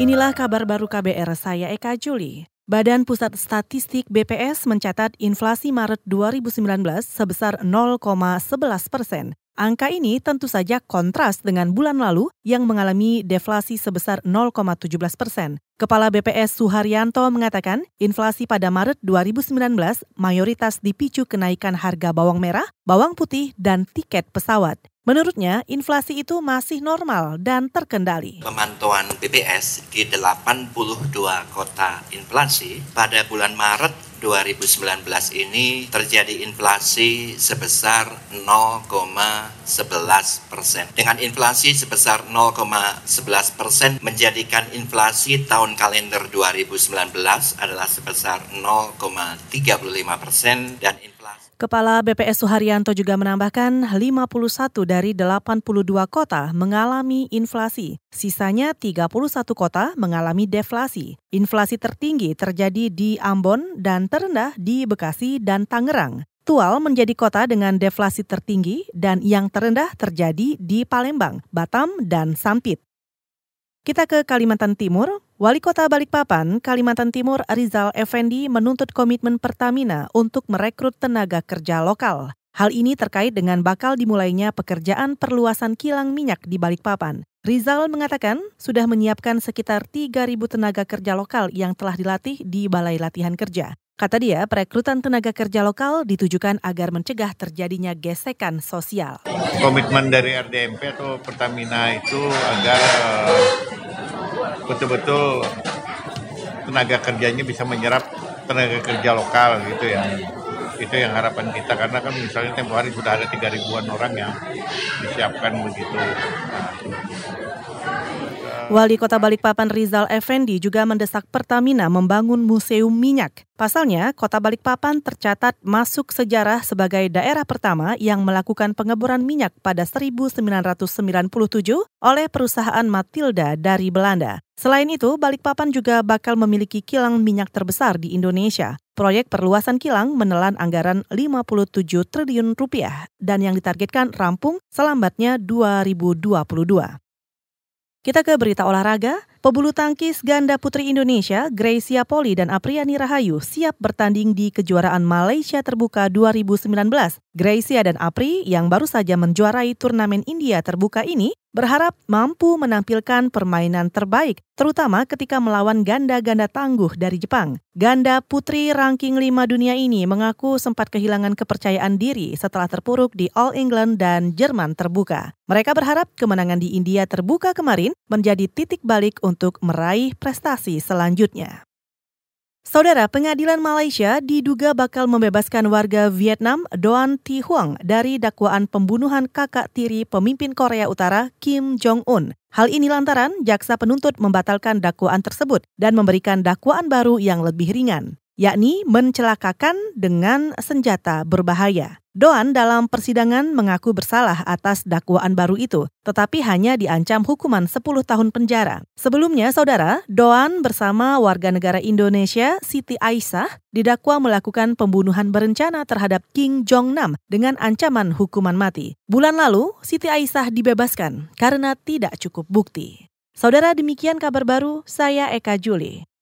Inilah kabar baru KBR saya Eka Juli. Badan Pusat Statistik BPS mencatat inflasi Maret 2019 sebesar 0,11 persen. Angka ini tentu saja kontras dengan bulan lalu yang mengalami deflasi sebesar 0,17 persen. Kepala BPS Suharyanto mengatakan inflasi pada Maret 2019 mayoritas dipicu kenaikan harga bawang merah, bawang putih, dan tiket pesawat. Menurutnya, inflasi itu masih normal dan terkendali. Pemantauan BPS di 82 kota inflasi pada bulan Maret 2019 ini terjadi inflasi sebesar 0,11 persen. Dengan inflasi sebesar 0,11 persen menjadikan inflasi tahun kalender 2019 adalah sebesar 0,35 persen dan inflasi Kepala BPS Suharyanto juga menambahkan 51 dari 82 kota mengalami inflasi. Sisanya 31 kota mengalami deflasi. Inflasi tertinggi terjadi di Ambon dan terendah di Bekasi dan Tangerang. Tual menjadi kota dengan deflasi tertinggi dan yang terendah terjadi di Palembang, Batam, dan Sampit. Kita ke Kalimantan Timur. Wali Kota Balikpapan, Kalimantan Timur Rizal Effendi menuntut komitmen Pertamina untuk merekrut tenaga kerja lokal. Hal ini terkait dengan bakal dimulainya pekerjaan perluasan kilang minyak di Balikpapan. Rizal mengatakan sudah menyiapkan sekitar 3.000 tenaga kerja lokal yang telah dilatih di Balai Latihan Kerja. Kata dia, perekrutan tenaga kerja lokal ditujukan agar mencegah terjadinya gesekan sosial. Komitmen dari RDMP atau Pertamina itu agar betul-betul tenaga kerjanya bisa menyerap tenaga kerja lokal gitu ya itu yang harapan kita karena kan misalnya tempo hari sudah ada tiga ribuan orang yang disiapkan begitu Wali Kota Balikpapan Rizal Effendi juga mendesak Pertamina membangun museum minyak. Pasalnya, Kota Balikpapan tercatat masuk sejarah sebagai daerah pertama yang melakukan pengeboran minyak pada 1997 oleh perusahaan Matilda dari Belanda. Selain itu, Balikpapan juga bakal memiliki kilang minyak terbesar di Indonesia. Proyek perluasan kilang menelan anggaran 57 triliun rupiah dan yang ditargetkan rampung selambatnya 2022. Kita ke berita olahraga. Pebulu tangkis ganda putri Indonesia, Gracia Poli dan Apriani Rahayu siap bertanding di kejuaraan Malaysia Terbuka 2019. Gracia dan Apri yang baru saja menjuarai turnamen India Terbuka ini berharap mampu menampilkan permainan terbaik, terutama ketika melawan ganda-ganda tangguh dari Jepang. Ganda putri ranking 5 dunia ini mengaku sempat kehilangan kepercayaan diri setelah terpuruk di All England dan Jerman terbuka. Mereka berharap kemenangan di India terbuka kemarin menjadi titik balik untuk meraih prestasi selanjutnya. Saudara, pengadilan Malaysia diduga bakal membebaskan warga Vietnam Doan Thi Huang dari dakwaan pembunuhan kakak tiri pemimpin Korea Utara Kim Jong-un. Hal ini lantaran jaksa penuntut membatalkan dakwaan tersebut dan memberikan dakwaan baru yang lebih ringan, yakni mencelakakan dengan senjata berbahaya. Doan dalam persidangan mengaku bersalah atas dakwaan baru itu, tetapi hanya diancam hukuman 10 tahun penjara. Sebelumnya, saudara, Doan bersama warga negara Indonesia Siti Aisyah didakwa melakukan pembunuhan berencana terhadap King Jong-nam dengan ancaman hukuman mati. Bulan lalu, Siti Aisyah dibebaskan karena tidak cukup bukti. Saudara, demikian kabar baru, saya Eka Juli.